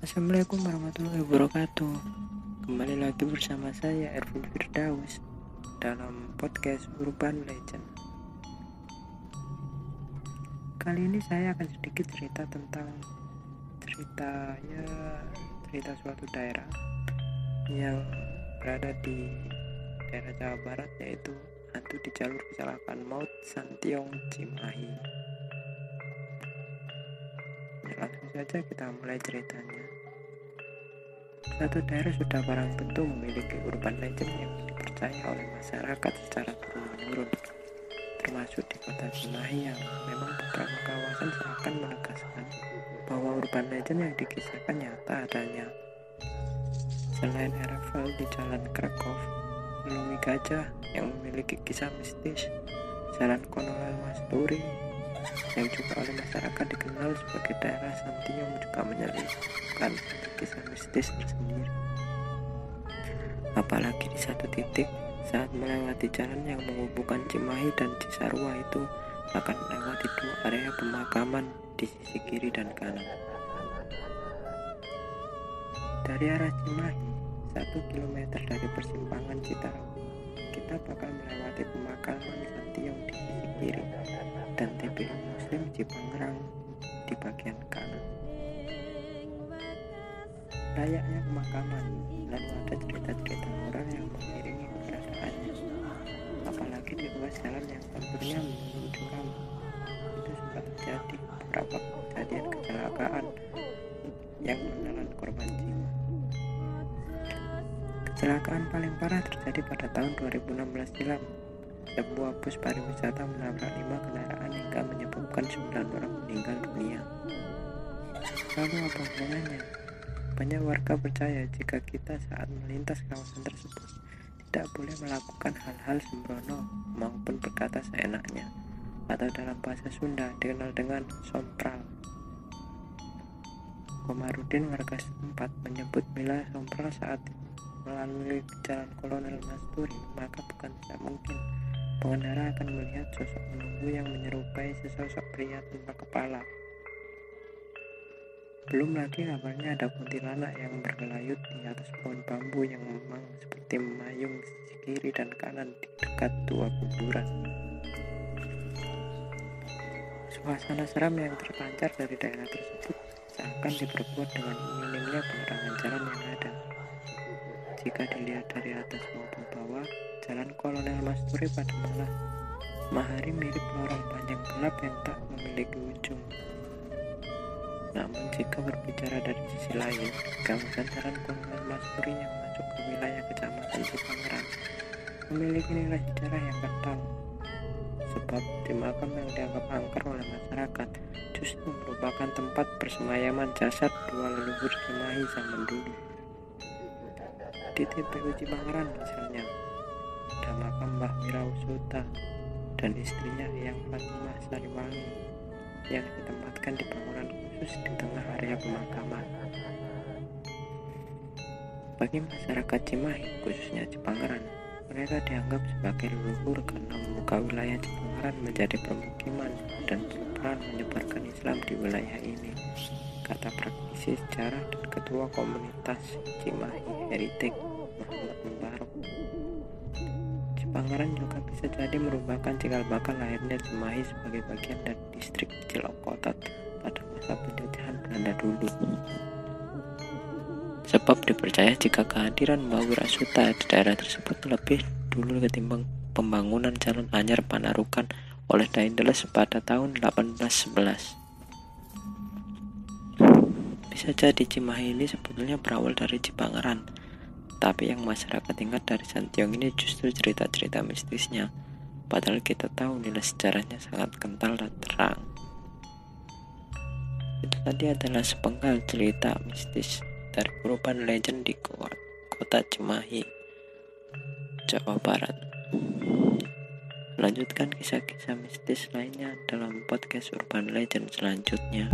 Assalamualaikum warahmatullahi wabarakatuh. Kembali lagi bersama saya Ervin Firdaus Dalam podcast Urban Legend. Kali ini saya akan sedikit cerita tentang Cerita ya Cerita suatu daerah Yang berada di daerah Jawa Barat Yaitu hantu di jalur kecelakaan maut Santiong Cimahi. Langsung saja kita mulai ceritanya satu daerah sudah barang tentu memiliki urban legend yang dipercaya oleh masyarakat secara turun-menurun, termasuk di kota Cimahi yang memang beberapa kawasan seakan menegaskan bahwa urban legend yang dikisahkan nyata adanya. Selain Erevel di Jalan Krakow, Lumi Gajah yang memiliki kisah mistis, Jalan Konolel Masturi yang juga oleh masyarakat dikenal sebagai daerah Santiong juga menyelipkan mistis tersendiri. Apalagi di satu titik saat melewati jalan yang menghubungkan Cimahi dan Cisarua itu akan melewati dua area pemakaman di sisi kiri dan kanan. Dari arah Cimahi, satu kilometer dari persimpangan Citarum, kita bakal melewati pemakaman Santiong di sisi kiri dan TPU Muslim Cipangerang di bagian kanan. Layaknya pemakaman, lalu ada cerita-cerita moral yang mengiringi keberadaannya. Apalagi di ruas jalan yang konturnya menuju kamu. Itu sempat terjadi beberapa kejadian kecelakaan yang menelan korban jiwa. Kecelakaan paling parah terjadi pada tahun 2016 silam sebuah bus pariwisata menabrak lima kendaraan hingga menyebabkan sembilan orang meninggal dunia. Lalu apa hubungannya? Banyak warga percaya jika kita saat melintas kawasan tersebut tidak boleh melakukan hal-hal sembrono maupun berkata seenaknya atau dalam bahasa Sunda dikenal dengan sompral. Komarudin warga setempat menyebut Mila sompral saat melalui jalan Kolonel Masturi maka bukan tidak mungkin pengendara akan melihat sosok menunggu yang menyerupai sesosok pria tanpa kepala. Belum lagi kabarnya ada kuntilanak yang bergelayut di atas pohon bambu yang memang seperti memayung sisi kiri dan kanan di dekat dua kuburan. Suasana seram yang terpancar dari daerah tersebut seakan diperkuat dengan minimnya penerangan jalan yang ada. Jika dilihat dari atas maupun bawah, jalan Kolonel Masturi pada malah Mahari mirip lorong panjang gelap yang tak memiliki ujung. Namun jika berbicara dari sisi lain, kawasan jalan Kolonel Masturi yang masuk ke wilayah kecamatan Cipangeran memiliki nilai sejarah yang kental. Sebab di makam yang dianggap angker oleh masyarakat justru merupakan tempat persemayaman jasad dua leluhur Cimahi zaman dulu. Di TPU Cipangeran misalnya, ada makam Mbah Wirausuta dan istrinya yang Fatimah Sariwangi yang ditempatkan di bangunan khusus di tengah area pemakaman. Bagi masyarakat Cimahi, khususnya Cipangeran, mereka dianggap sebagai leluhur karena membuka wilayah Cipangeran menjadi permukiman dan berperan menyebarkan Islam di wilayah ini. Kata praktisi sejarah dan ketua komunitas Cimahi Heritage Muhammad Mubarok. Cipangeran juga bisa jadi merupakan cikal bakal lahirnya Cimahi sebagai bagian dari distrik kecil Okotot pada masa penjajahan Belanda dulu. Sebab dipercaya jika kehadiran Mbah Wirasuta di daerah tersebut lebih dulu ketimbang pembangunan jalan anyar Panarukan oleh Daindeles pada tahun 1811. Bisa jadi Cimahi ini sebetulnya berawal dari Cipangeran, tapi yang masyarakat ingat dari Santiong ini justru cerita-cerita mistisnya, padahal kita tahu nilai sejarahnya sangat kental dan terang. Tadi adalah sepenggal cerita mistis dari urban legend di kota Cimahi, Jawa Barat. Lanjutkan kisah-kisah mistis lainnya dalam podcast Urban Legend selanjutnya.